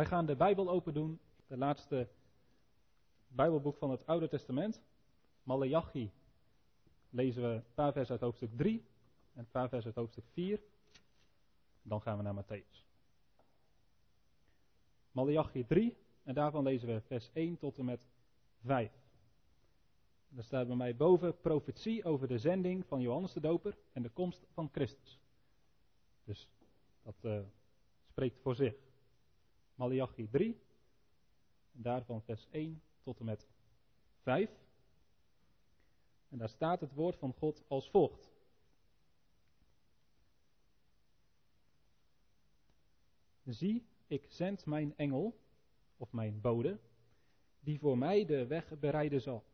Wij gaan de Bijbel open doen, de laatste Bijbelboek van het Oude Testament. Malachi lezen we een paar vers uit hoofdstuk 3 en een paar vers uit hoofdstuk 4. Dan gaan we naar Matthäus. Malachi 3 en daarvan lezen we vers 1 tot en met 5. Er staat bij mij boven profetie over de zending van Johannes de Doper en de komst van Christus. Dus dat uh, spreekt voor zich. Malachi 3, en daarvan vers 1 tot en met 5. En daar staat het woord van God als volgt. Zie, ik zend mijn engel, of mijn bode, die voor mij de weg bereiden zal.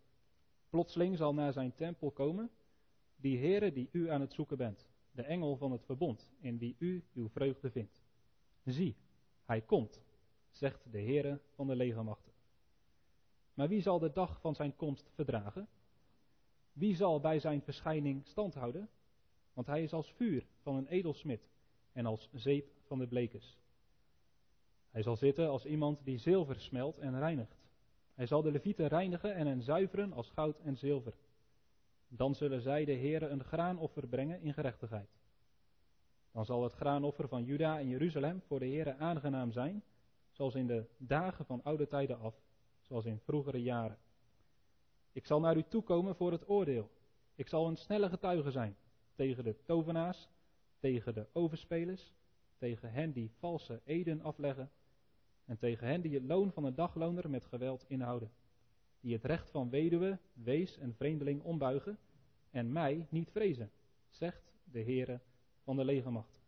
Plotseling zal naar zijn tempel komen die Heere die u aan het zoeken bent, de engel van het verbond, in wie u uw vreugde vindt. Zie, hij komt, zegt de Heere van de legermachten. Maar wie zal de dag van zijn komst verdragen? Wie zal bij zijn verschijning stand houden? Want hij is als vuur van een edelsmid en als zeep van de blekers. Hij zal zitten als iemand die zilver smelt en reinigt. Hij zal de levieten reinigen en hen zuiveren als goud en zilver. Dan zullen zij de Heere een graanoffer brengen in gerechtigheid. Dan zal het graanoffer van Juda en Jeruzalem voor de Heere aangenaam zijn, zoals in de dagen van oude tijden af, zoals in vroegere jaren. Ik zal naar u toekomen voor het oordeel. Ik zal een snelle getuige zijn tegen de tovenaars, tegen de overspelers, tegen hen die valse eden afleggen en tegen hen die het loon van een dagloner met geweld inhouden, die het recht van weduwe, wees en vreemdeling ombuigen en mij niet vrezen, zegt de Heere van de legermacht.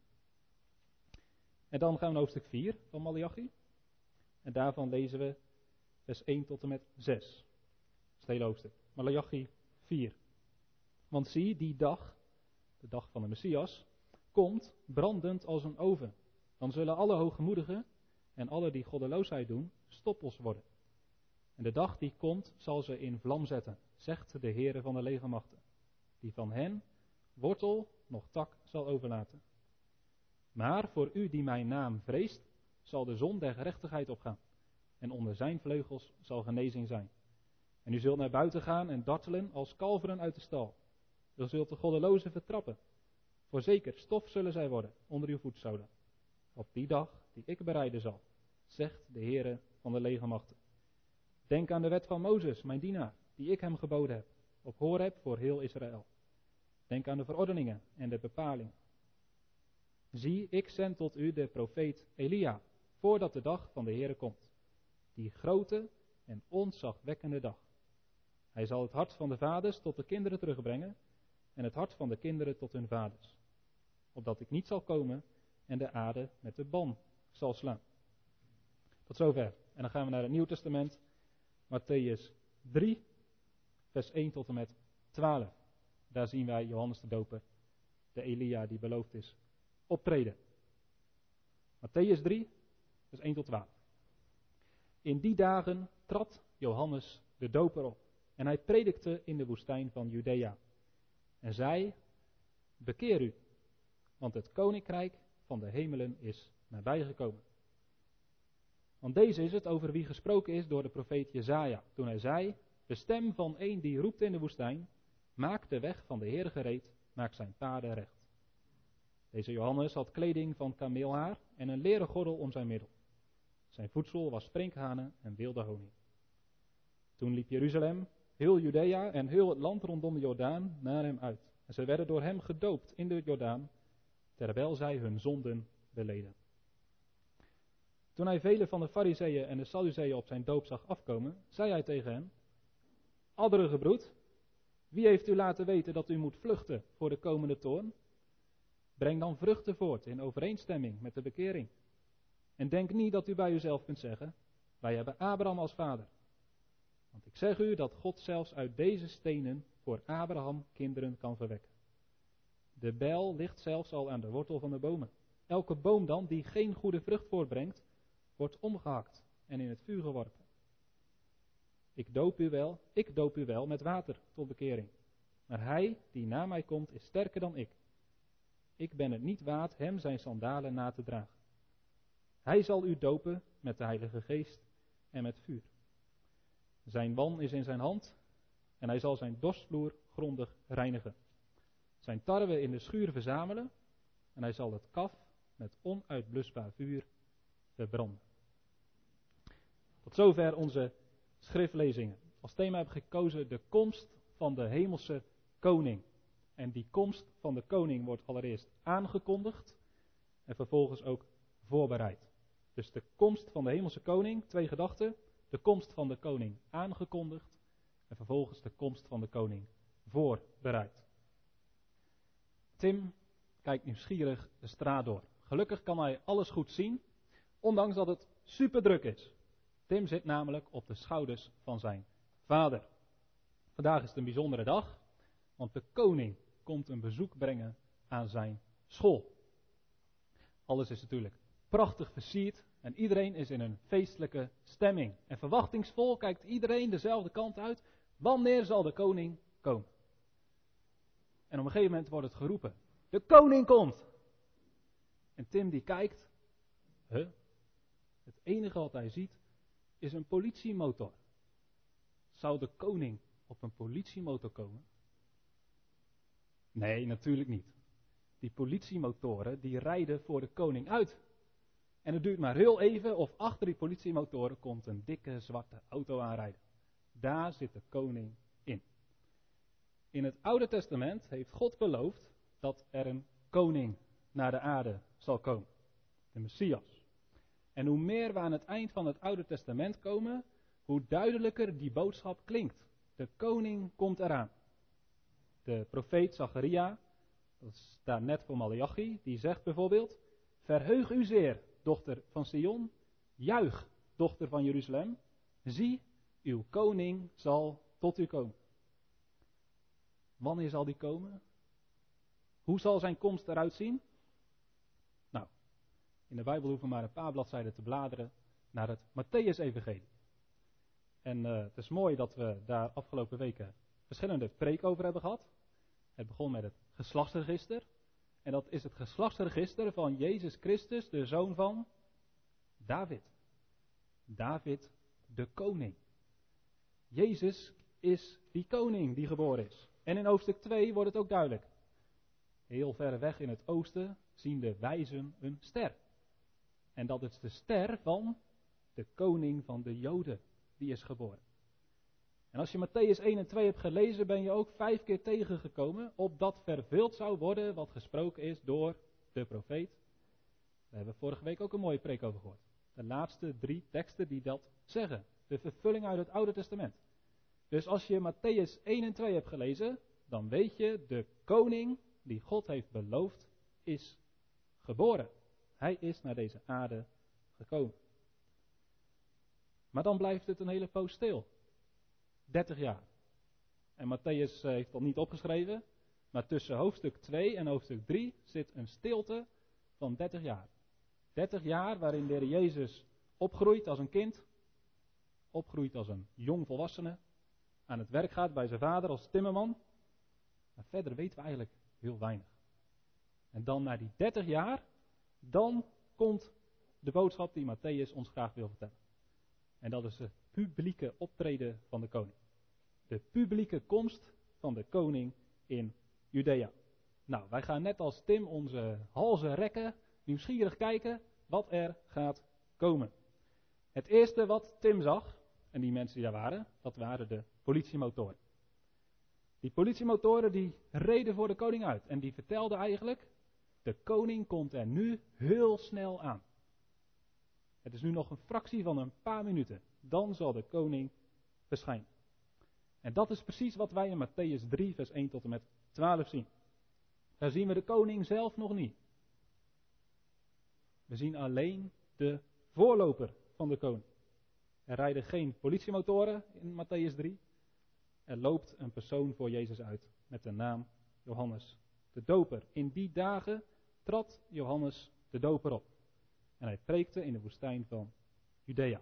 En dan gaan we naar hoofdstuk 4 van Malachi. En daarvan lezen we vers 1 tot en met 6. Dat is het hele hoofdstuk. Malachi 4. Want zie, die dag, de dag van de Messias, komt brandend als een oven. Dan zullen alle hooggemoedigen en alle die goddeloosheid doen, stoppels worden. En de dag die komt, zal ze in vlam zetten, zegt de Heere van de legermachten, die van hen wortel nog tak zal overlaten. Maar voor u die mijn naam vreest, zal de zon der gerechtigheid opgaan, en onder zijn vleugels zal genezing zijn. En u zult naar buiten gaan en dartelen als kalveren uit de stal. U zult de goddelozen vertrappen. Voorzeker, stof zullen zij worden onder uw voetzolen. Op die dag die ik bereiden zal, zegt de Heere van de legermachten. Denk aan de wet van Mozes, mijn dienaar, die ik hem geboden heb, op Horeb voor heel Israël. Denk aan de verordeningen en de bepalingen. Zie, ik zend tot u de profeet Elia, voordat de dag van de Heere komt. Die grote en ontzagwekkende dag. Hij zal het hart van de vaders tot de kinderen terugbrengen en het hart van de kinderen tot hun vaders. Opdat ik niet zal komen en de aarde met de ban zal slaan. Tot zover. En dan gaan we naar het Nieuw Testament. Matthäus 3, vers 1 tot en met 12. Daar zien wij Johannes de Doper, de Elia die beloofd is, optreden. Matthäus 3, vers 1 tot 12. In die dagen trad Johannes de Doper op en hij predikte in de woestijn van Judea. En zei, bekeer u, want het koninkrijk van de hemelen is nabijgekomen. Want deze is het over wie gesproken is door de profeet Jezaja, toen hij zei, de stem van een die roept in de woestijn, maak de weg van de Heer gereed, maak zijn paden recht. Deze Johannes had kleding van kameelhaar en een leren gordel om zijn middel. Zijn voedsel was sprinkhanen en wilde honing. Toen liep Jeruzalem, heel Judea en heel het land rondom de Jordaan naar hem uit. En ze werden door hem gedoopt in de Jordaan, terwijl zij hun zonden beleden. Toen hij vele van de fariseeën en de sadduceeën op zijn doop zag afkomen, zei hij tegen hen, Adderige broed, wie heeft u laten weten dat u moet vluchten voor de komende toorn? Breng dan vruchten voort in overeenstemming met de bekering. En denk niet dat u bij uzelf kunt zeggen, wij hebben Abraham als vader. Want ik zeg u dat God zelfs uit deze stenen voor Abraham kinderen kan verwekken. De bijl ligt zelfs al aan de wortel van de bomen. Elke boom dan die geen goede vrucht voortbrengt, wordt omgehakt en in het vuur geworpen. Ik doop u wel, ik doop u wel met water tot bekering. Maar hij die na mij komt is sterker dan ik. Ik ben het niet waard hem zijn sandalen na te dragen. Hij zal u dopen met de Heilige Geest en met vuur. Zijn wan is in zijn hand en hij zal zijn dorstvloer grondig reinigen. Zijn tarwe in de schuur verzamelen en hij zal het kaf met onuitblusbaar vuur verbranden. Tot zover onze schriftlezingen. Als thema heb ik gekozen de komst van de hemelse koning. En die komst van de koning wordt allereerst aangekondigd en vervolgens ook voorbereid. Dus de komst van de hemelse koning, twee gedachten. De komst van de koning aangekondigd en vervolgens de komst van de koning voorbereid. Tim kijkt nieuwsgierig de straat door. Gelukkig kan hij alles goed zien, ondanks dat het super druk is. Tim zit namelijk op de schouders van zijn vader. Vandaag is het een bijzondere dag, want de koning komt een bezoek brengen aan zijn school. Alles is natuurlijk prachtig versierd en iedereen is in een feestelijke stemming. En verwachtingsvol kijkt iedereen dezelfde kant uit. Wanneer zal de koning komen? En op een gegeven moment wordt het geroepen: De koning komt! En Tim die kijkt, huh? Het enige wat hij ziet is een politiemotor. Zou de koning op een politiemotor komen? Nee, natuurlijk niet. Die politiemotoren die rijden voor de koning uit. En het duurt maar heel even of achter die politiemotoren komt een dikke zwarte auto aanrijden. Daar zit de koning in. In het Oude Testament heeft God beloofd dat er een koning naar de aarde zal komen. De Messias. En hoe meer we aan het eind van het Oude Testament komen, hoe duidelijker die boodschap klinkt. De koning komt eraan. De profeet Zacharia, dat staat net voor Malachi, die zegt bijvoorbeeld: Verheug u zeer, dochter van Sion, juich, dochter van Jeruzalem. Zie, uw koning zal tot u komen. Wanneer zal die komen? Hoe zal zijn komst eruit zien? Nou, in de Bijbel hoeven we maar een paar bladzijden te bladeren naar het Matthäus-evangelie. En uh, het is mooi dat we daar afgelopen weken verschillende preken over hebben gehad. Het begon met het geslachtsregister. En dat is het geslachtsregister van Jezus Christus, de zoon van David. David, de koning. Jezus is die koning die geboren is. En in hoofdstuk 2 wordt het ook duidelijk. Heel ver weg in het oosten zien de wijzen een ster. En dat is de ster van de koning van de Joden, die is geboren. En als je Matthäus 1 en 2 hebt gelezen, ben je ook vijf keer tegengekomen op dat vervuld zou worden wat gesproken is door de profeet. Daar hebben we vorige week ook een mooie preek over gehoord. De laatste drie teksten die dat zeggen. De vervulling uit het Oude Testament. Dus als je Matthäus 1 en 2 hebt gelezen, dan weet je, de koning die God heeft beloofd, is geboren. Hij is naar deze aarde gekomen. Maar dan blijft het een hele poos stil. 30 jaar. En Matthäus eh, heeft dat niet opgeschreven, maar tussen hoofdstuk 2 en hoofdstuk 3 zit een stilte van 30 jaar. 30 jaar waarin de Jezus opgroeit als een kind, opgroeit als een jong volwassene, aan het werk gaat bij zijn vader als timmerman. Maar verder weten we eigenlijk heel weinig. En dan na die 30 jaar, dan komt de boodschap die Matthäus ons graag wil vertellen. En dat is het publieke optreden van de koning. De publieke komst van de koning in Judea. Nou, wij gaan net als Tim onze halzen rekken, nieuwsgierig kijken wat er gaat komen. Het eerste wat Tim zag, en die mensen die daar waren, dat waren de politiemotoren. Die politiemotoren die reden voor de koning uit en die vertelden eigenlijk, de koning komt er nu heel snel aan. Het is nu nog een fractie van een paar minuten. Dan zal de koning verschijnen. En dat is precies wat wij in Matthäus 3, vers 1 tot en met 12 zien. Daar zien we de koning zelf nog niet. We zien alleen de voorloper van de koning. Er rijden geen politiemotoren in Matthäus 3. Er loopt een persoon voor Jezus uit met de naam Johannes de Doper. In die dagen trad Johannes de Doper op. En hij preekte in de woestijn van Judea.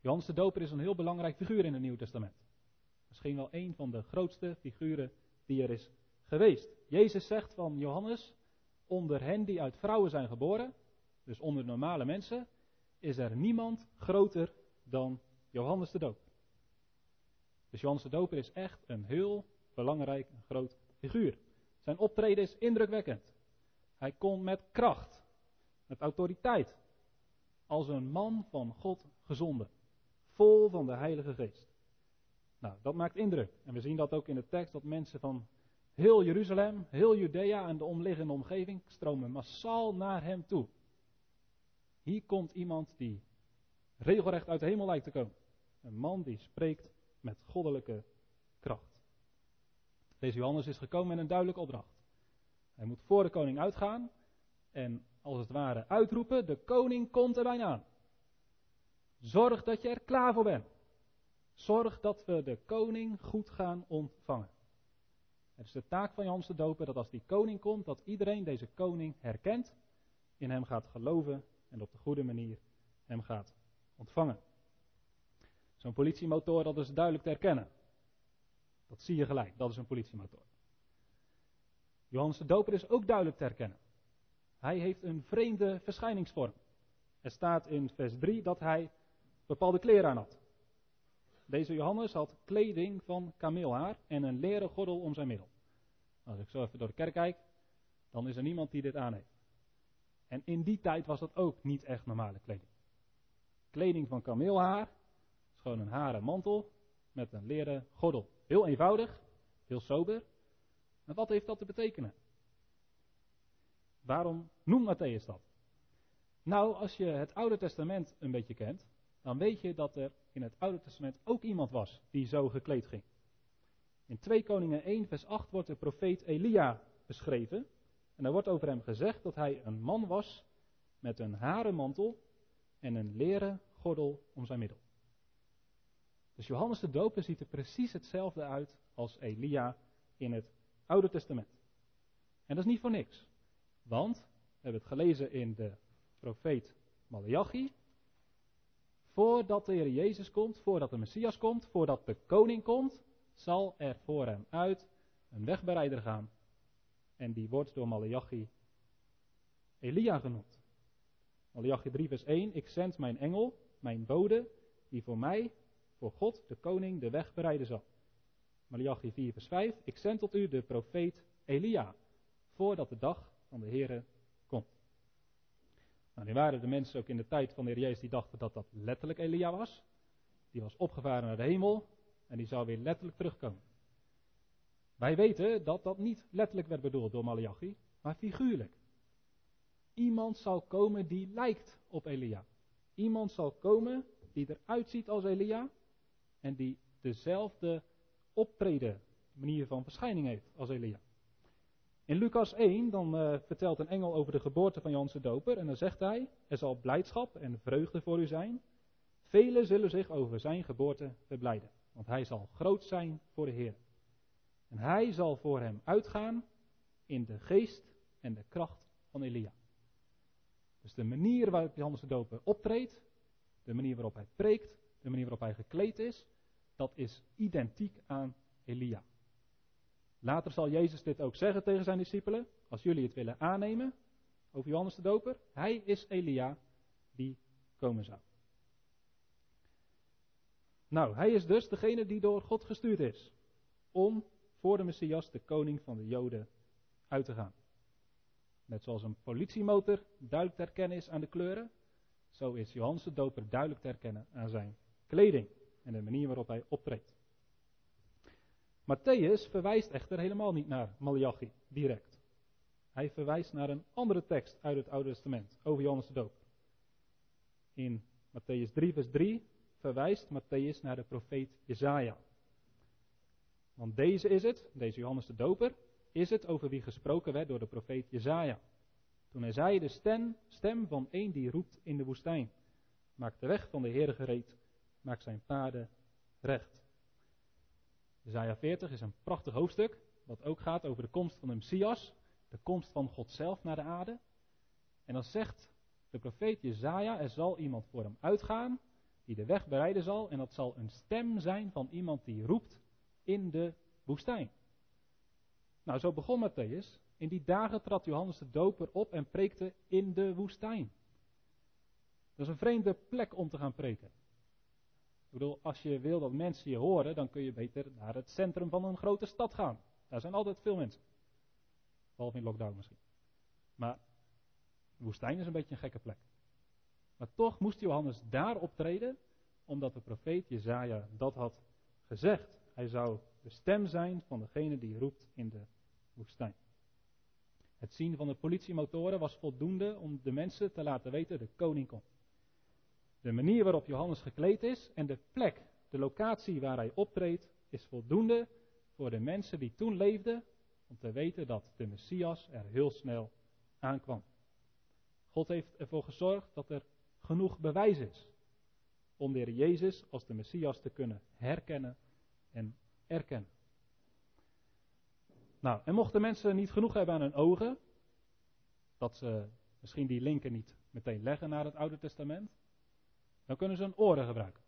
Johannes de Doper is een heel belangrijk figuur in het Nieuwe Testament. Misschien wel een van de grootste figuren die er is geweest. Jezus zegt van Johannes, onder hen die uit vrouwen zijn geboren, Dus onder normale mensen is er niemand groter dan Johannes de Doper. Dus Johannes de Doper is echt een heel belangrijk groot figuur. Zijn optreden is indrukwekkend. Hij kon met kracht, met autoriteit, als een man van God gezonden, vol van de Heilige Geest. Nou, dat maakt indruk. En we zien dat ook in de tekst dat mensen van heel Jeruzalem, heel Judea en de omliggende omgeving stromen massaal naar hem toe. Hier komt iemand die regelrecht uit de hemel lijkt te komen. Een man die spreekt met goddelijke kracht. Deze Johannes is gekomen met een duidelijke opdracht. Hij moet voor de koning uitgaan en als het ware uitroepen: De koning komt er bijna aan. Zorg dat je er klaar voor bent. Zorg dat we de koning goed gaan ontvangen. Het is de taak van Johannes de Doper dat als die koning komt, dat iedereen deze koning herkent, in hem gaat geloven en op de goede manier hem gaat ontvangen. Zo'n politiemotor, dat is duidelijk te herkennen. Dat zie je gelijk, dat is een politiemotor. Johannes de Doper is ook duidelijk te herkennen. Hij heeft een vreemde verschijningsvorm. Er staat in vers 3 dat hij bepaalde kleren aan had. Deze Johannes had kleding van kameelhaar en een leren gordel om zijn middel. Als ik zo even door de kerk kijk, dan is er niemand die dit aan heeft. En in die tijd was dat ook niet echt normale kleding. Kleding van kameelhaar, is gewoon een haren mantel met een leren gordel. Heel eenvoudig, heel sober. Maar wat heeft dat te betekenen? Waarom noemt Matthäus dat? Nou, als je het Oude Testament een beetje kent, dan weet je dat er in het Oude Testament ook iemand was die zo gekleed ging. In 2 Koningen 1, vers 8 wordt de profeet Elia beschreven. En daar wordt over hem gezegd dat hij een man was met een haren mantel en een leren gordel om zijn middel. Dus Johannes de Doper ziet er precies hetzelfde uit als Elia in het Oude Testament. En dat is niet voor niks. Want, we hebben het gelezen in de profeet Malachi. Voordat de Heer Jezus komt, voordat de Messias komt, voordat de koning komt, zal er voor hem uit een wegbereider gaan. En die wordt door Malachi Elia genoemd. Malachi 3 vers 1, ik zend mijn engel, mijn bode, die voor mij, voor God, de koning, de weg bereiden zal. Malachi 4 vers 5, ik zend tot u de profeet Elia, voordat de dag van de Heere komt. Nou, nu waren de mensen ook in de tijd van de Heer Jezus die dachten dat dat letterlijk Elia was. Die was opgevaren naar de hemel en die zou weer letterlijk terugkomen. Wij weten dat dat niet letterlijk werd bedoeld door Malachi, maar figuurlijk. Iemand zal komen die lijkt op Elia. Iemand zal komen die eruit ziet als Elia en die dezelfde optreden, manier van verschijning heeft als Elia. In Lucas 1 dan uh, vertelt een engel over de geboorte van Johannes de Doper en dan zegt hij, er zal blijdschap en vreugde voor u zijn. Velen zullen zich over zijn geboorte verblijden, want hij zal groot zijn voor de Heer. En hij zal voor hem uitgaan in de geest en de kracht van Elia. Dus de manier waarop Johannes de Doper optreedt, de manier waarop hij preekt, de manier waarop hij gekleed is, dat is identiek aan Elia. Later zal Jezus dit ook zeggen tegen zijn discipelen, als jullie het willen aannemen over Johannes de Doper. Hij is Elia die komen zou. Nou, hij is dus degene die door God gestuurd is om voor de Messias, de koning van de Joden, uit te gaan. Net zoals een politiemotor duidelijk te herkennen is aan de kleuren, zo is Johannes de Doper duidelijk te herkennen aan zijn kleding en de manier waarop hij optreedt. Matthäus verwijst echter helemaal niet naar Malachi direct. Hij verwijst naar een andere tekst uit het Oude Testament over Johannes de Doper. In Matthäus 3, vers 3 verwijst Matthäus naar de profeet Jezaja. Want deze is het, deze Johannes de Doper, is het over wie gesproken werd door de profeet Jezaja. Toen hij zei, de stem, stem van een die roept in de woestijn. Maak de weg van de Heer gereed, maak zijn paden recht. Jezaja 40 is een prachtig hoofdstuk, wat ook gaat over de komst van de Messias, de komst van God zelf naar de aarde. En dan zegt de profeet Jezaja, er zal iemand voor hem uitgaan, die de weg bereiden zal, en dat zal een stem zijn van iemand die roept in de woestijn. Nou, zo begon Matthäus. In die dagen trad Johannes de Doper op en preekte in de woestijn. Dat is een vreemde plek om te gaan preken. Ik bedoel, als je wil dat mensen je horen, dan kun je beter naar het centrum van een grote stad gaan. Daar zijn altijd veel mensen. Behalve in lockdown misschien. Maar de woestijn is een beetje een gekke plek. Maar toch moest Johannes daar optreden, omdat de profeet Jezaja dat had gezegd. Hij zou de stem zijn van degene die roept in de woestijn. Het zien van de politiemotoren was voldoende om de mensen te laten weten de koning komt. De manier waarop Johannes gekleed is en de plek, de locatie waar hij optreedt, is voldoende voor de mensen die toen leefden om te weten dat de Messias er heel snel aankwam. God heeft ervoor gezorgd dat er genoeg bewijs is om de Heer Jezus als de Messias te kunnen herkennen en erkennen. Nou, en mochten mensen niet genoeg hebben aan hun ogen, dat ze misschien die linken niet meteen leggen naar het Oude Testament, dan kunnen ze hun oren gebruiken.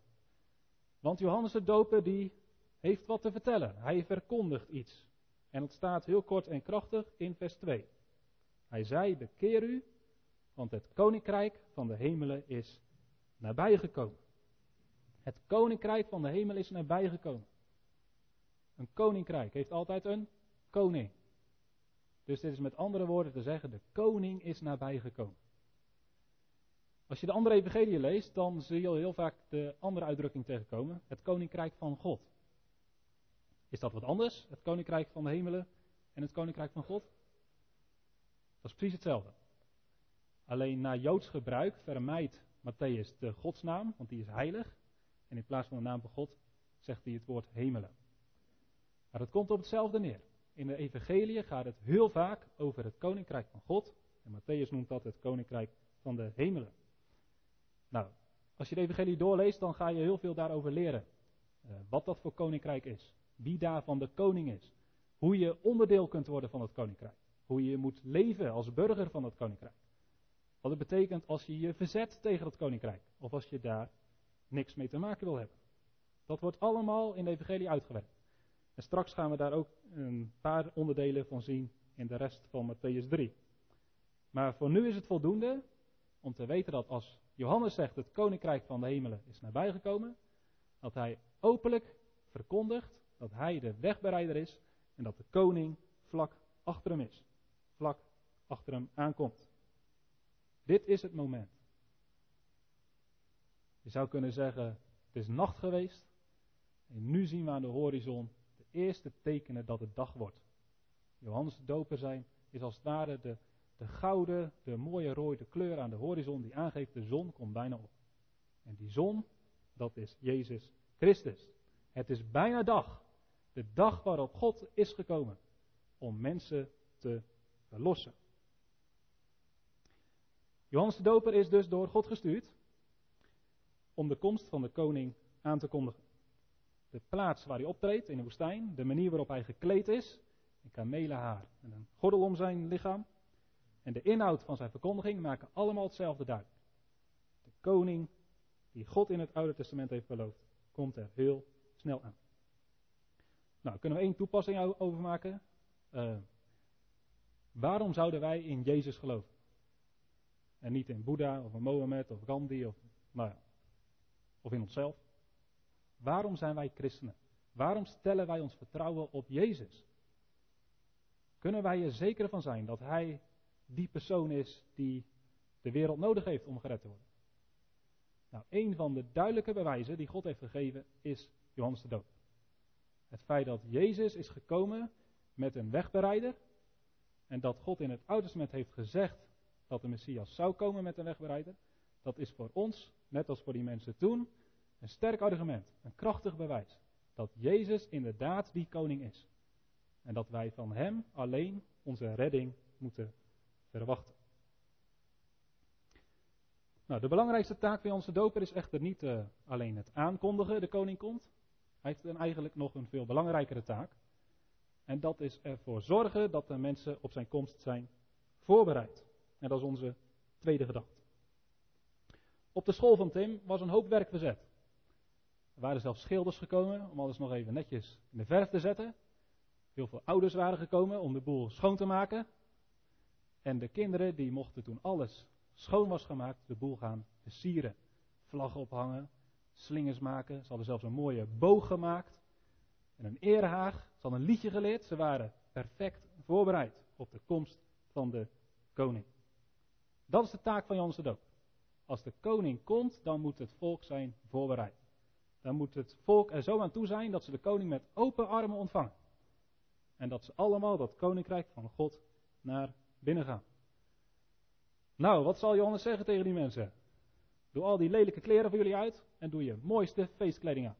Want Johannes de Doper die heeft wat te vertellen. Hij verkondigt iets. En het staat heel kort en krachtig in vers 2. Hij zei, bekeer u, want het koninkrijk van de hemelen is nabijgekomen. Het koninkrijk van de hemel is nabijgekomen. Een koninkrijk heeft altijd een koning. Dus dit is met andere woorden te zeggen, de koning is nabijgekomen. Als je de andere evangelie leest, dan zie je heel vaak de andere uitdrukking tegenkomen, het koninkrijk van God. Is dat wat anders, het koninkrijk van de hemelen en het koninkrijk van God? Dat is precies hetzelfde. Alleen naar Joods gebruik vermijdt Matthäus de godsnaam, want die is heilig. En in plaats van de naam van God zegt hij het woord hemelen. Maar het komt op hetzelfde neer. In de evangelie gaat het heel vaak over het koninkrijk van God. En Matthäus noemt dat het koninkrijk van de hemelen. Nou, als je de evangelie doorleest, dan ga je heel veel daarover leren. Uh, wat dat voor koninkrijk is. Wie daarvan de koning is. Hoe je onderdeel kunt worden van het koninkrijk. Hoe je moet leven als burger van het koninkrijk. Wat het betekent als je je verzet tegen het koninkrijk. Of als je daar niks mee te maken wil hebben. Dat wordt allemaal in de evangelie uitgewerkt. En straks gaan we daar ook een paar onderdelen van zien in de rest van Matthäus 3. Maar voor nu is het voldoende om te weten dat als Johannes zegt het koninkrijk van de hemelen is nabijgekomen, dat hij openlijk verkondigt dat hij de wegbereider is en dat de koning vlak achter hem is. Vlak achter hem aankomt. Dit is het moment. Je zou kunnen zeggen, het is nacht geweest en nu zien we aan de horizon de eerste tekenen dat het dag wordt. Johannes de Doper zijn is als het ware de de gouden, de mooie rode kleur aan de horizon die aangeeft de zon komt bijna op. En die zon, dat is Jezus Christus. Het is bijna dag. De dag waarop God is gekomen om mensen te verlossen. Johannes de Doper is dus door God gestuurd om de komst van de koning aan te kondigen. De plaats waar hij optreedt in de woestijn, de manier waarop hij gekleed is, een kamelenhaar en een gordel om zijn lichaam, en de inhoud van zijn verkondiging maken allemaal hetzelfde duidelijk. De koning die God in het Oude Testament heeft beloofd, komt er heel snel aan. Nou, kunnen we één toepassing over maken? Uh, waarom zouden wij in Jezus geloven? En niet in Boeddha of in Mohammed of Gandhi of, nou ja, of in onszelf. Waarom zijn wij christenen? Waarom stellen wij ons vertrouwen op Jezus? Kunnen wij er zeker van zijn dat Hij die persoon is die de wereld nodig heeft om gered te worden. Nou, een van de duidelijke bewijzen die God heeft gegeven is Johannes de Doop. Het feit dat Jezus is gekomen met een wegbereider en dat God in het Oude Testament heeft gezegd dat de Messias zou komen met een wegbereider, dat is voor ons, net als voor die mensen toen, een sterk argument, een krachtig bewijs dat Jezus inderdaad die koning is. En dat wij van Hem alleen onze redding moeten verwachten. Nou, de belangrijkste taak van onze doper is echter niet uh, alleen het aankondigen, de koning komt. Hij heeft dan eigenlijk nog een veel belangrijkere taak. En dat is ervoor zorgen dat de mensen op zijn komst zijn voorbereid. En dat is onze tweede gedachte. Op de school van Tim was een hoop werk verzet. Er waren zelfs schilders gekomen om alles nog even netjes in de verf te zetten. Heel veel ouders waren gekomen om de boel schoon te maken. En de kinderen die mochten toen alles schoon was gemaakt, de boel gaan versieren. Vlaggen ophangen, slingers maken. Ze hadden zelfs een mooie boog gemaakt. En een erehaag. Ze hadden een liedje geleerd. Ze waren perfect voorbereid op de komst van de koning. Dat is de taak van Johannes de Doop. Als de koning komt, dan moet het volk zijn voorbereid. Dan moet het volk er zo aan toe zijn dat ze de koning met open armen ontvangen. En dat ze allemaal dat koninkrijk van God naar binnen gaan. Nou, wat zal Johannes zeggen tegen die mensen? Doe al die lelijke kleren voor jullie uit en doe je mooiste feestkleding aan.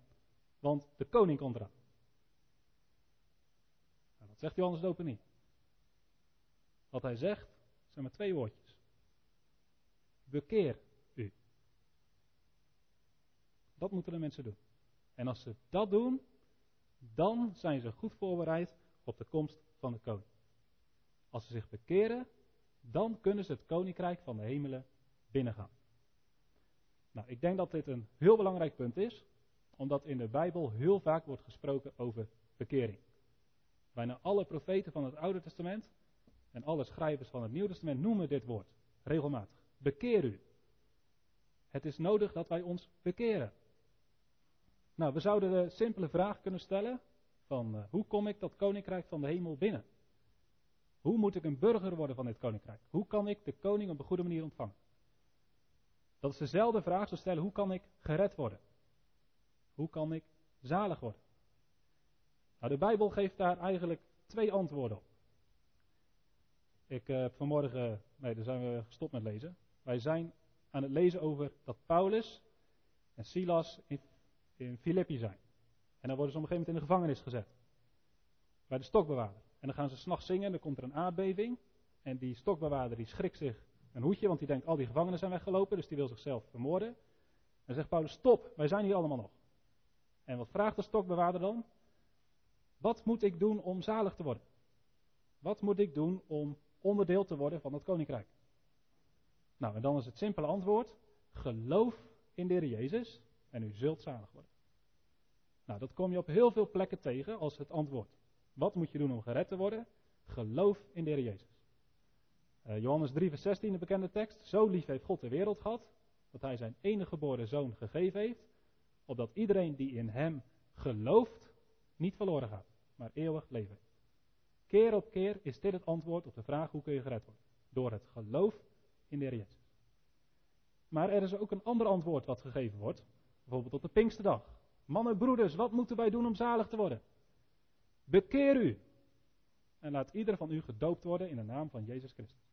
Want de koning komt eraan. Nou, dat zegt Johannes Doper niet. Wat hij zegt, zijn maar twee woordjes. Bekeer u. Dat moeten de mensen doen. En als ze dat doen, dan zijn ze goed voorbereid op de komst van de koning. Als ze zich bekeren, dan kunnen ze het koninkrijk van de hemelen binnengaan. Nou, ik denk dat dit een heel belangrijk punt is, omdat in de Bijbel heel vaak wordt gesproken over bekering. Bijna alle profeten van het Oude Testament en alle schrijvers van het Nieuwe Testament noemen dit woord regelmatig. Bekeer u. Het is nodig dat wij ons bekeren. Nou, we zouden de simpele vraag kunnen stellen van uh, hoe kom ik dat koninkrijk van de hemel binnen? Hoe moet ik een burger worden van dit koninkrijk? Hoe kan ik de koning op een goede manier ontvangen? Dat is dezelfde vraag te stellen: hoe kan ik gered worden? Hoe kan ik zalig worden? Nou, de Bijbel geeft daar eigenlijk twee antwoorden op. Ik heb vanmorgen, nee, daar zijn we gestopt met lezen. Wij zijn aan het lezen over dat Paulus en Silas in, in Filippi zijn. En dan worden ze op een gegeven moment in de gevangenis gezet. Bij de stokbewaarder. En dan gaan ze s'nachts zingen en dan komt er een aardbeving. En die stokbewaarder die schrikt zich een hoedje, want die denkt al die gevangenen zijn weggelopen, dus die wil zichzelf vermoorden. En zegt Paulus, stop, wij zijn hier allemaal nog. En wat vraagt de stokbewaarder dan? Wat moet ik doen om zalig te worden? Wat moet ik doen om onderdeel te worden van het koninkrijk? Nou, en dan is het simpele antwoord: geloof in de Heer Jezus en u zult zalig worden. Nou, dat kom je op heel veel plekken tegen als het antwoord. Wat moet je doen om gered te worden? Geloof in de Heer Jezus. Uh, Johannes 3, vers 16, de bekende tekst. Zo lief heeft God de wereld gehad, dat hij zijn enige geboren zoon gegeven heeft, opdat iedereen die in hem gelooft, niet verloren gaat, maar eeuwig leven Keer op keer is dit het antwoord op de vraag hoe kun je gered worden. Door het geloof in de Heer Jezus. Maar er is ook een ander antwoord wat gegeven wordt, bijvoorbeeld op de Pinksterdag. Mannen, broeders, wat moeten wij doen om zalig te worden? Bekeer u. En laat ieder van u gedoopt worden in de naam van Jezus Christus.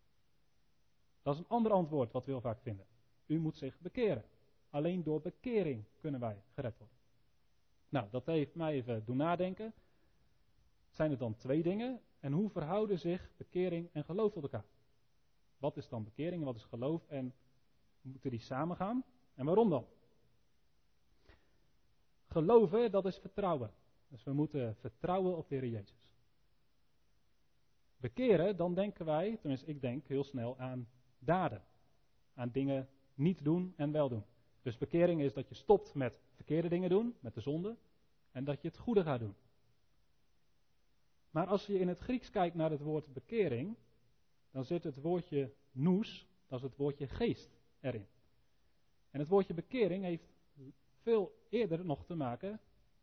Dat is een ander antwoord wat we heel vaak vinden. U moet zich bekeren. Alleen door bekering kunnen wij gered worden. Nou, dat heeft mij even doen nadenken. Zijn er dan twee dingen? En hoe verhouden zich bekering en geloof tot elkaar? Wat is dan bekering en wat is geloof? En moeten die samengaan? En waarom dan? Geloven, dat is vertrouwen. Dus we moeten vertrouwen op de Heer Jezus. Bekeren, dan denken wij, tenminste ik denk heel snel aan daden. Aan dingen niet doen en wel doen. Dus bekering is dat je stopt met verkeerde dingen doen, met de zonde, en dat je het goede gaat doen. Maar als je in het Grieks kijkt naar het woord bekering, dan zit het woordje nous, dat is het woordje geest, erin. En het woordje bekering heeft veel eerder nog te maken,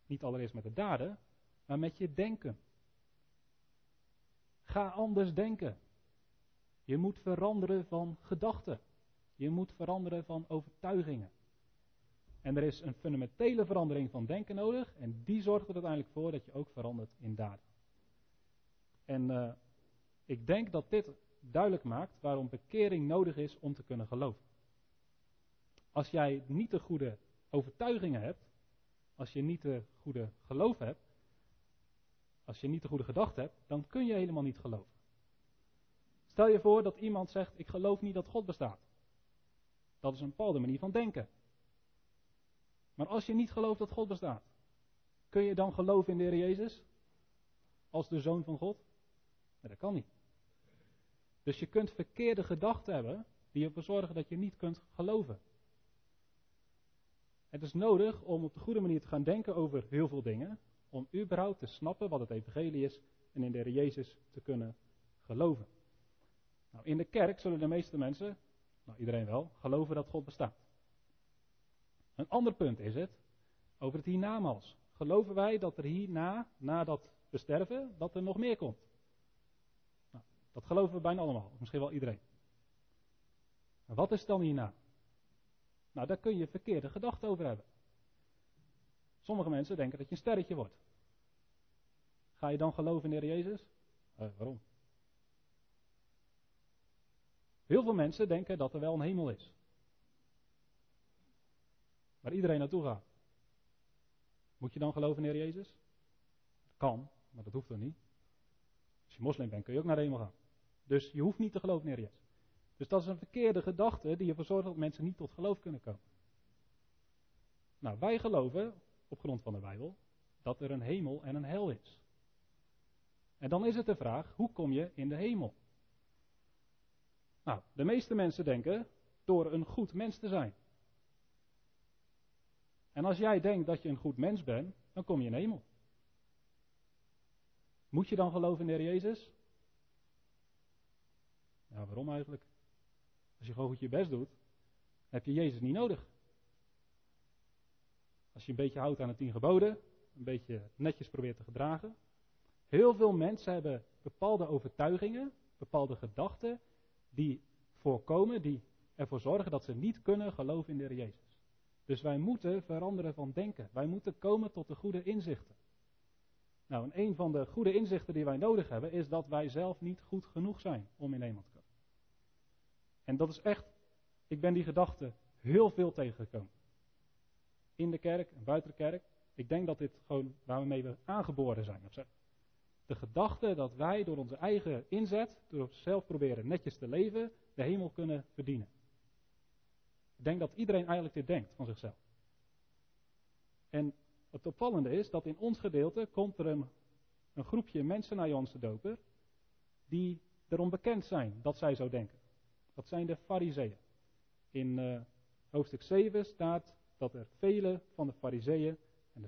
niet allereerst met de daden, maar met je denken. Ga anders denken. Je moet veranderen van gedachten. Je moet veranderen van overtuigingen. En er is een fundamentele verandering van denken nodig. En die zorgt er uiteindelijk voor dat je ook verandert in daden. En uh, ik denk dat dit duidelijk maakt waarom bekering nodig is om te kunnen geloven. Als jij niet de goede overtuigingen hebt, als je niet de goede geloof hebt, als je niet de goede gedachte hebt, dan kun je helemaal niet geloven. Stel je voor dat iemand zegt: Ik geloof niet dat God bestaat. Dat is een bepaalde manier van denken. Maar als je niet gelooft dat God bestaat, kun je dan geloven in de Heer Jezus? Als de zoon van God? Nee, dat kan niet. Dus je kunt verkeerde gedachten hebben die ervoor zorgen dat je niet kunt geloven. Het is nodig om op de goede manier te gaan denken over heel veel dingen, om überhaupt te snappen wat het evangelie is en in de Heer Jezus te kunnen geloven. Nou, in de kerk zullen de meeste mensen Nou, iedereen wel. Geloven dat God bestaat. Een ander punt is het over het hiernamaals. Geloven wij dat er hierna, na dat we sterven, dat er nog meer komt? Nou, dat geloven we bijna allemaal, misschien wel iedereen. Wat is dan hierna? Nou, daar kun je verkeerde gedachten over hebben. Sommige mensen denken dat je een sterretje wordt. Ga je dan geloven in de Heer Jezus? Uh, waarom? Heel veel mensen denken dat er wel een hemel is. Waar iedereen naartoe gaat. Moet je dan geloven in de Heer Jezus? Dat kan, maar dat hoeft dan niet. Als je moslim bent kun je ook naar de hemel gaan. Dus je hoeft niet te geloven in de Heer Jezus. Dus dat is een verkeerde gedachte die ervoor zorgt dat mensen niet tot geloof kunnen komen. Nou, wij geloven, op grond van de Bijbel, dat er een hemel en een hel is. En dan is het de vraag, hoe kom je in de hemel? Nou, de meeste mensen denken door een goed mens te zijn. En als jij denkt dat je een goed mens bent, dan kom je in de hemel. Moet je dan geloven in de Heer Jezus? Ja, waarom eigenlijk? Als je gewoon goed je best doet, heb je Jezus niet nodig. Als je een beetje houdt aan de tien geboden, een beetje netjes probeert te gedragen. Heel veel mensen hebben bepaalde overtuigingen, bepaalde gedachten, die voorkomen, die ervoor zorgen dat ze niet kunnen geloven in de Heer Jezus. Dus wij moeten veranderen van denken. Wij moeten komen tot de goede inzichten. Nou, en een van de goede inzichten die wij nodig hebben, is dat wij zelf niet goed genoeg zijn om in hemel te komen. En dat is echt, ik ben die gedachte heel veel tegengekomen. In de kerk en buiten de kerk. Ik denk dat dit gewoon waarmee we aangeboren zijn. Of zo. De gedachte dat wij door onze eigen inzet, door zelf proberen netjes te leven, de hemel kunnen verdienen. Ik denk dat iedereen eigenlijk dit denkt van zichzelf. En het opvallende is dat in ons gedeelte komt er een, een groepje mensen naar Johannes de Doper die erom bekend zijn dat zij zo denken. Dat zijn de fariseeën. In uh, hoofdstuk 7 staat dat er vele van de fariseeën en de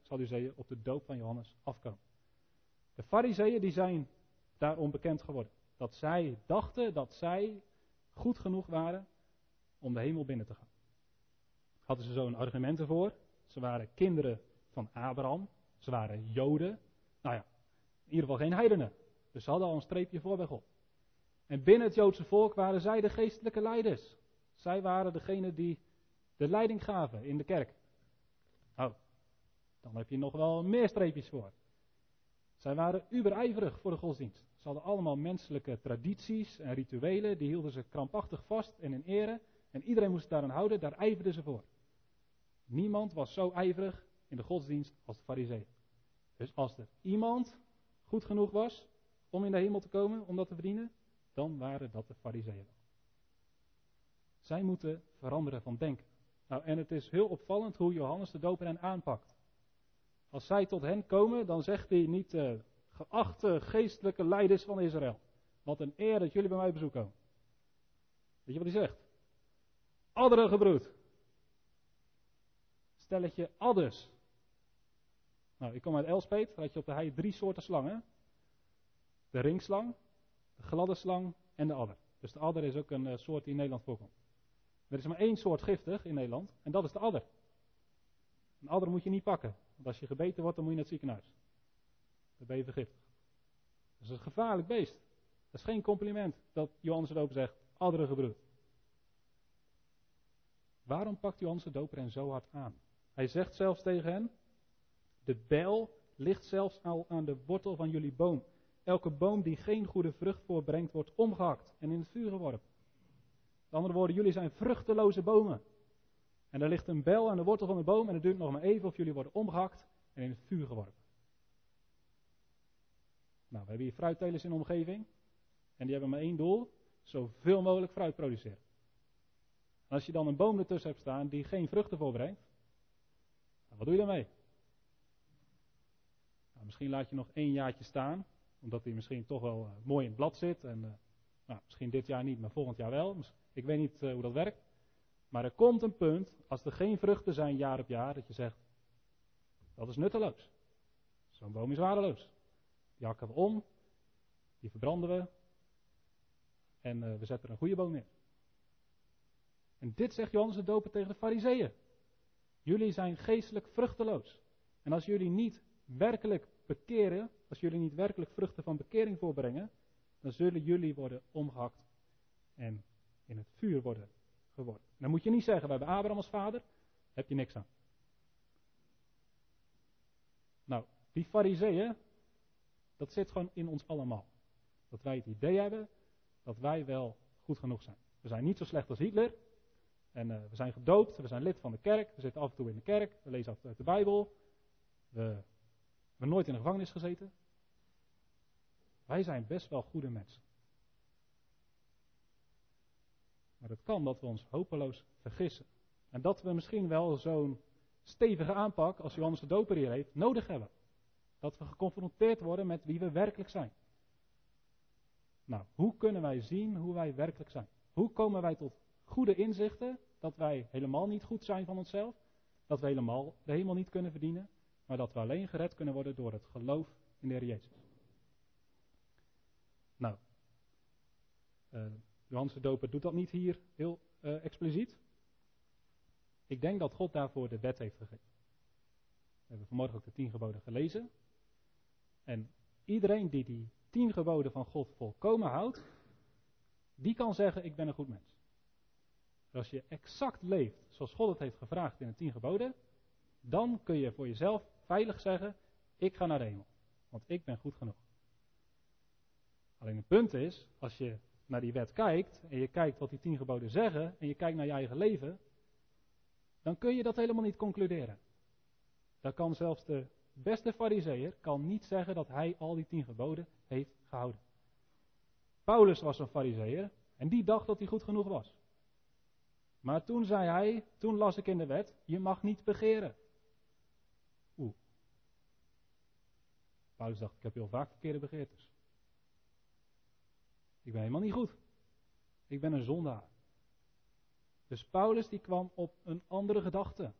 Sadduceeën op de doop van Johannes afkomen. De fariseeën die zijn daarom bekend geworden. Dat zij dachten dat zij goed genoeg waren om de hemel binnen te gaan. Hadden ze zo'n argumenten voor? Ze waren kinderen van Abraham. Ze waren Joden. Nou ja, in ieder geval geen heidenen. Dus ze hadden al een streepje voor bij God. En binnen het Joodse volk waren zij de geestelijke leiders. Zij waren degene die de leiding gaven in de kerk. Nou, dan heb je nog wel meer streepjes voor. Zij waren uberijverig voor de godsdienst. Ze hadden allemaal menselijke tradities en rituelen, die hielden ze krampachtig vast en in ere. En iedereen moest daaraan houden, daar ijverden ze voor. Niemand was zo ijverig in de godsdienst als de fariseeën. Dus als er iemand goed genoeg was om in de hemel te komen, om dat te verdienen, dan waren dat de fariseeën. Zij moeten veranderen van denken. Nou, en het is heel opvallend hoe Johannes de Doper hen aanpakt. Als zij tot hen komen, dan zegt hij niet, uh, geachte geestelijke leiders van Israël. Wat een eer dat jullie bij mij bezoek komen. Weet je wat hij zegt? Adderen gebroed. Stelletje adders. Nou, ik kom uit Elspet, daar had je op de hei drie soorten slangen. De ringslang, gladde slang en de adder. Dus de adder is ook een uh, soort die in Nederland voorkomt. Er is maar één soort giftig in Nederland en dat is de adder. Een adder moet je niet pakken, want als je gebeten wordt dan moet je naar het ziekenhuis. Dan ben je vergiftigd. Dat is een gevaarlijk beest. Dat is geen compliment dat Johannes de Doper zegt, adderen gebroed. Waarom pakt Johannes de Doper hen zo hard aan? Hij zegt zelfs tegen hen, de bijl ligt zelfs al aan de wortel van jullie boom. Elke boom die geen goede vrucht voorbrengt, wordt omgehakt en in het vuur geworpen. Met andere woorden, jullie zijn vruchteloze bomen. En er ligt een bel aan de wortel van de boom en het duurt nog maar even of jullie worden omgehakt en in het vuur geworpen. Nou, we hebben hier fruittelers in de omgeving. En die hebben maar één doel: zoveel mogelijk fruit produceren. En als je dan een boom ertussen hebt staan die geen vruchten voorbrengt, nou, wat doe je daarmee? Nou, misschien laat je nog één jaartje staan, omdat hij misschien toch wel uh, mooi in het blad zit. En uh, nou, misschien dit jaar niet, maar volgend jaar wel. Ik weet niet uh, hoe dat werkt. Maar er komt een punt, als er geen vruchten zijn jaar op jaar, dat je zegt, dat is nutteloos. Zo'n boom is waardeloos. Die hakken we om, die verbranden we en we zetten er een goede boom in. En dit zegt Johannes de Doper tegen de Fariseeën. Jullie zijn geestelijk vruchteloos. En als jullie niet werkelijk bekeren, als jullie niet werkelijk vruchten van bekering voorbrengen, dan zullen jullie worden omgehakt en in het vuur worden geworden. Dan moet je niet zeggen, we hebben Abraham als vader, heb je niks aan. Nou, die fariseeën, dat zit gewoon in ons allemaal. Dat wij het idee hebben dat wij wel goed genoeg zijn. We zijn niet zo slecht als Hitler. En uh, we zijn gedoopt, we zijn lid van de kerk, we zitten af en toe in de kerk, we lezen af en toe uit de Bijbel. We hebben nooit in de gevangenis gezeten. Wij zijn best wel goede mensen. Maar het kan dat we ons hopeloos vergissen. En dat we misschien wel zo'n stevige aanpak als Johannes de Doper hier heeft, nodig hebben. Dat we geconfronteerd worden met wie we werkelijk zijn. Nou, hoe kunnen wij zien hoe wij werkelijk zijn? Hoe komen wij tot goede inzichten dat wij helemaal niet goed zijn van onszelf? Dat we helemaal de hemel niet kunnen verdienen, maar dat we alleen gered kunnen worden door het geloof in de Heer Jezus. Nou, uh, Johannes de Doper doet dat niet hier heel uh, expliciet. Ik denk dat God daarvoor de wet heeft gegeven. We hebben vanmorgen ook de tien geboden gelezen. En iedereen die die tien geboden van God volkomen houdt, die kan zeggen: Ik ben een goed mens. Als je exact leeft zoals God het heeft gevraagd in de tien geboden, dan kun je voor jezelf veilig zeggen: Ik ga naar de hemel. Want ik ben goed genoeg. Alleen het punt is, als je naar die wet kijkt en je kijkt wat die tien geboden zeggen en je kijkt naar je eigen leven, dan kun je dat helemaal niet concluderen. Dan kan zelfs de beste fariseer kan niet zeggen dat hij al die tien geboden heeft gehouden. Paulus was een fariseer en die dacht dat hij goed genoeg was. Maar toen zei hij, toen las ik in de wet, je mag niet begeren. Paulus dacht, ik heb heel vaak verkeerde begeertes. Ik ben helemaal niet goed. Ik ben een zondaar. Dus Paulus die kwam op een andere gedachte.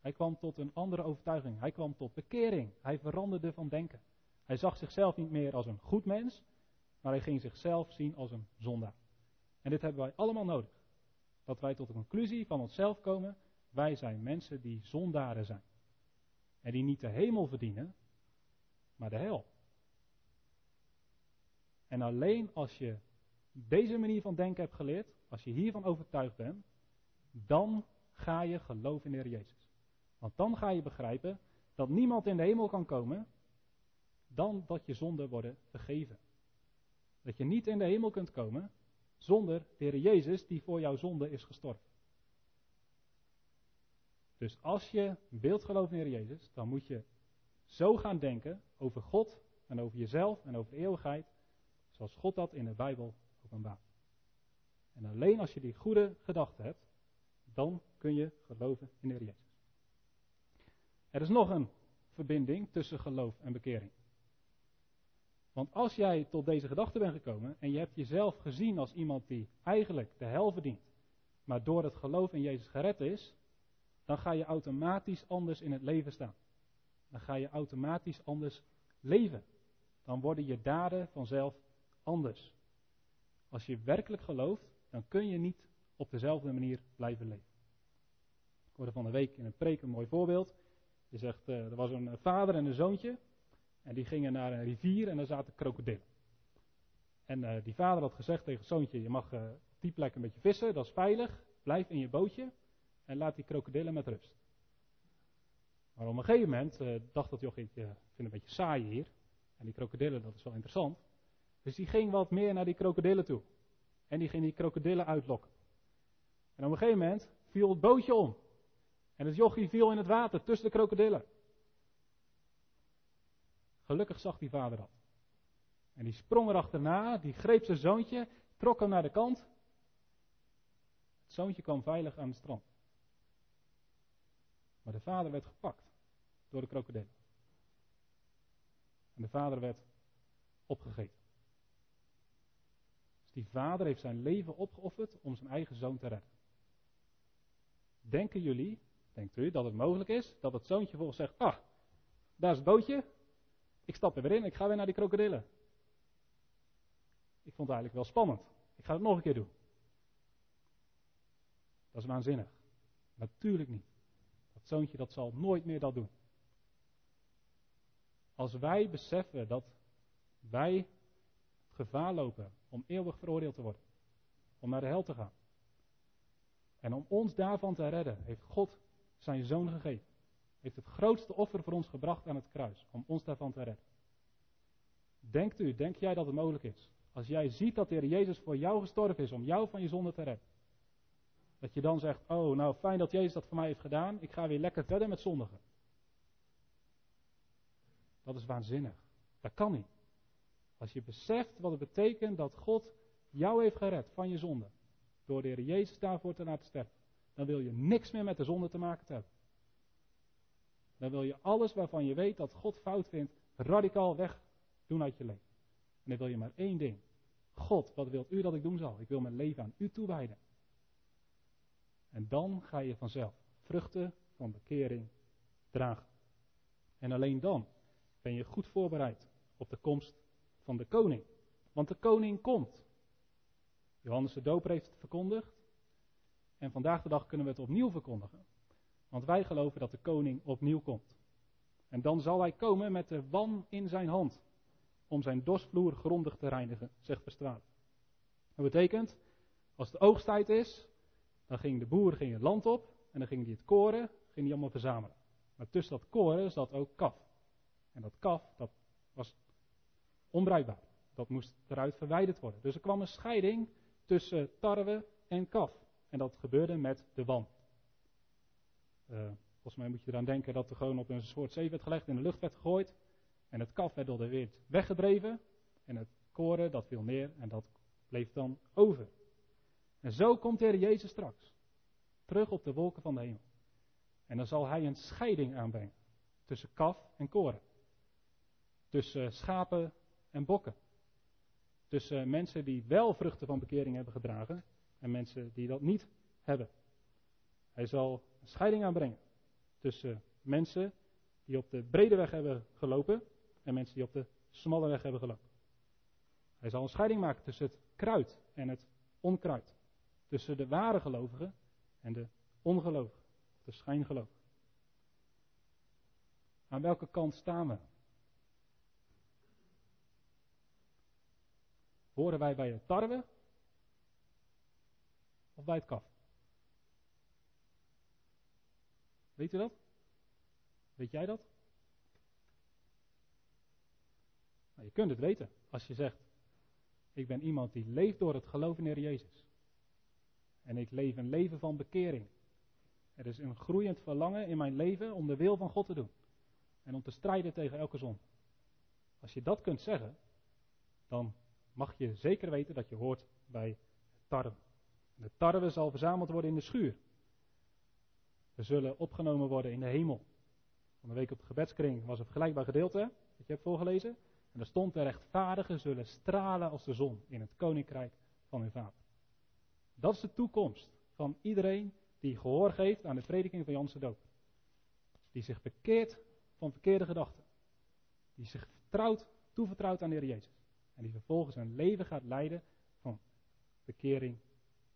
Hij kwam tot een andere overtuiging. Hij kwam tot bekering. Hij veranderde van denken. Hij zag zichzelf niet meer als een goed mens, maar hij ging zichzelf zien als een zondaar. En dit hebben wij allemaal nodig. Dat wij tot de conclusie van onszelf komen, wij zijn mensen die zondaren zijn. En die niet de hemel verdienen, maar de hel. En alleen als je deze manier van denken hebt geleerd, als je hiervan overtuigd bent, dan ga je geloven in de Heer Jezus. Want dan ga je begrijpen dat niemand in de hemel kan komen dan dat je zonden worden vergeven. Dat je niet in de hemel kunt komen zonder de Heer Jezus die voor jouw zonde is gestorven. Dus als je wilt geloven in de Heer Jezus, dan moet je zo gaan denken over God en over jezelf en over de eeuwigheid, zoals God dat in de Bijbel openbaart. En alleen als je die goede gedachten hebt, dan kun je geloven in de Jezus. Er is nog een verbinding tussen geloof en bekering. Want als jij tot deze gedachte bent gekomen en je hebt jezelf gezien als iemand die eigenlijk de hel verdient, maar door het geloof in Jezus gered is, dan ga je automatisch anders in het leven staan. Dan ga je automatisch anders leven. Dan worden je daden vanzelf anders. Als je werkelijk gelooft, dan kun je niet op dezelfde manier blijven leven. Ik hoorde van de week in een preek een mooi voorbeeld. Je zegt, uh, er was een vader en een zoontje. En die gingen naar een rivier en daar zaten krokodillen. En uh, die vader had gezegd tegen het zoontje: Je mag uh, op die plek een beetje vissen, dat is veilig. Blijf in je bootje en laat die krokodillen met rust. Maar op een gegeven moment uh, dacht dat jochie: Ik vind het een beetje saai hier. En die krokodillen, dat is wel interessant. Dus die ging wat meer naar die krokodillen toe. En die ging die krokodillen uitlokken. En op een gegeven moment viel het bootje om. En het jochie viel in het water tussen de krokodillen. Gelukkig zag die vader dat. En die sprong erachterna, die greep zijn zoontje, trok hem naar de kant. Het zoontje kwam veilig aan het strand. Maar de vader werd gepakt door de krokodillen. En de vader werd opgegeten. Dus die vader heeft zijn leven opgeofferd om zijn eigen zoon te redden. Denken jullie, denkt u, dat het mogelijk is dat het zoontje volgens zegt: Ah, daar is het bootje, ik stap er weer in, ik ga weer naar die krokodillen. Ik vond het eigenlijk wel spannend. Ik ga het nog een keer doen. Dat is waanzinnig. Natuurlijk niet. Zoontje dat zal nooit meer dat doen. Als wij beseffen dat wij het gevaar lopen om eeuwig veroordeeld te worden, om naar de hel te gaan. En om ons daarvan te redden, heeft God zijn zoon gegeven. Heeft het grootste offer voor ons gebracht aan het kruis, om ons daarvan te redden. Denkt u, denk jij dat het mogelijk is? Als jij ziet dat de Heer Jezus voor jou gestorven is om jou van je zonde te redden. Dat je dan zegt, oh nou fijn dat Jezus dat voor mij heeft gedaan, ik ga weer lekker verder met zondigen. Dat is waanzinnig. Dat kan niet. Als je beseft wat het betekent dat God jou heeft gered van je zonde. Door de Heer Jezus daarvoor te laten sterven. Dan wil je niks meer met de zonde te maken hebben. Dan wil je alles waarvan je weet dat God fout vindt, radicaal weg doen uit je leven. En dan wil je maar één ding. God, wat wilt u dat ik doen zal? Ik wil mijn leven aan u toewijden. En dan ga je vanzelf vruchten van bekering dragen. En alleen dan ben je goed voorbereid op de komst van de koning. Want de koning komt. Johannes de Doper heeft het verkondigd. En vandaag de dag kunnen we het opnieuw verkondigen. Want wij geloven dat de koning opnieuw komt. En dan zal hij komen met de wan in zijn hand. Om zijn dorsvloer grondig te reinigen, zegt vers 12. Dat betekent, als de oogsttijd is, dan ging de boer ging het land op. En dan ging hij het koren, ging hij allemaal verzamelen. Maar tussen dat koren zat ook kaf. En dat kaf, dat was onbruikbaar. Dat moest eruit verwijderd worden. Dus er kwam een scheiding tussen tarwe en kaf. En dat gebeurde met de wan. Uh, volgens mij moet je eraan denken dat er gewoon op een soort zee werd gelegd, in de lucht werd gegooid. En het kaf werd door de wind weggedreven. En het koren, dat viel neer en dat bleef dan over. En zo komt de Heer Jezus straks. Terug op de wolken van de hemel. En dan zal hij een scheiding aanbrengen. Tussen kaf en koren. Tussen schapen en bokken. Tussen mensen die wel vruchten van bekering hebben gedragen. En mensen die dat niet hebben. Hij zal een scheiding aanbrengen. Tussen mensen die op de brede weg hebben gelopen. En mensen die op de smalle weg hebben gelopen. Hij zal een scheiding maken tussen het kruid en het onkruid. Tussen de ware gelovigen en de ongelovigen. De schijngelovigen. Aan welke kant staan we? Horen wij bij het tarwe? Of bij het kaf? Weet u dat? Weet jij dat? Nou, je kunt het weten als je zegt: Ik ben iemand die leeft door het geloof in de Heer Jezus. En ik leef een leven van bekering. Er is een groeiend verlangen in mijn leven om de wil van God te doen. En om te strijden tegen elke zon. Als je dat kunt zeggen, dan mag je zeker weten dat je hoort bij tarwe. De tarwe zal verzameld worden in de schuur. We zullen opgenomen worden in de hemel. Van de week op de gebedskring was een vergelijkbaar gedeelte, dat je hebt voorgelezen. En daar stond de rechtvaardigen zullen stralen als de zon in het koninkrijk van hun vader. Dat is de toekomst van iedereen die gehoor geeft aan de prediking van Janse Doop. Die zich bekeert van verkeerde gedachten. Die zich vertrouwt, toevertrouwt aan de Heer Jezus. En die vervolgens een leven gaat leiden van bekering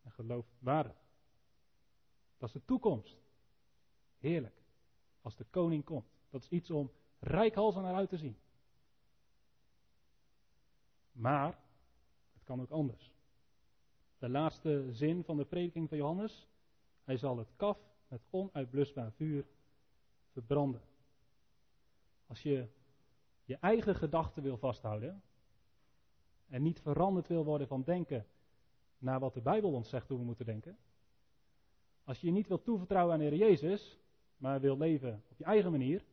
en geloofwaardig. Dat is de toekomst. Heerlijk. Als de koning komt. Dat is iets om rijkhalsend naar uit te zien. Maar het kan ook anders. De laatste zin van de prediking van Johannes. Hij zal het kaf met onuitblusbaar vuur verbranden. Als je je eigen gedachten wil vasthouden, en niet veranderd wil worden van denken naar wat de Bijbel ons zegt hoe we moeten denken. Als je je niet wil toevertrouwen aan de Heer Jezus, maar wil leven op je eigen manier.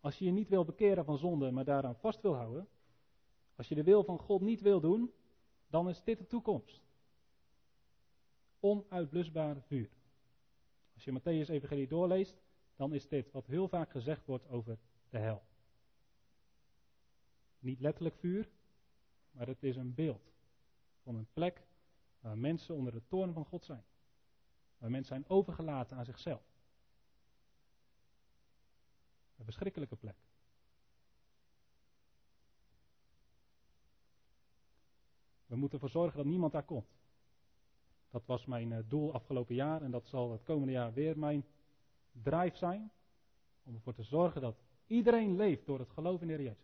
Als je je niet wil bekeren van zonde, maar daaraan vast wil houden. Als je de wil van God niet wil doen, dan is dit de toekomst. Onuitblusbaar vuur. Als je Matthäus Evangelie doorleest, dan is dit wat heel vaak gezegd wordt over de hel. Niet letterlijk vuur, maar het is een beeld van een plek waar mensen onder de toorn van God zijn. Waar mensen zijn overgelaten aan zichzelf. Een verschrikkelijke plek. We moeten ervoor zorgen dat niemand daar komt. Dat was mijn eh, doel afgelopen jaar en dat zal het komende jaar weer mijn drijf zijn. Om ervoor te zorgen dat iedereen leeft door het geloof in de Jezus.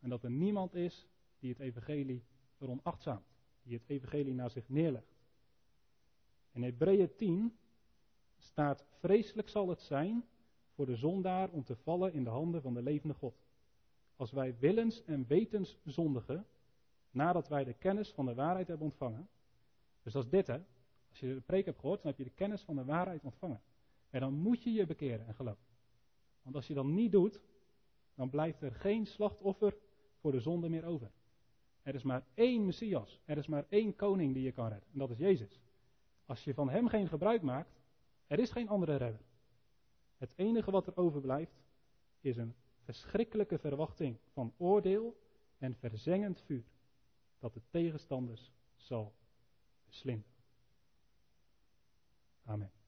En dat er niemand is die het evangelie veronachtzaamt. Die het evangelie naar zich neerlegt. In Hebreeën 10 staat: Vreselijk zal het zijn voor de zondaar om te vallen in de handen van de levende God. Als wij willens en wetens zondigen, nadat wij de kennis van de waarheid hebben ontvangen. Dus dat is dit hè. Als je de preek hebt gehoord, dan heb je de kennis van de waarheid ontvangen. En dan moet je je bekeren en geloven. Want als je dat niet doet, dan blijft er geen slachtoffer voor de zonde meer over. Er is maar één Messias. Er is maar één koning die je kan redden. En dat is Jezus. Als je van hem geen gebruik maakt, er is geen andere redder. Het enige wat er overblijft is een verschrikkelijke verwachting van oordeel en verzengend vuur dat de tegenstanders zal beslinden. Amen.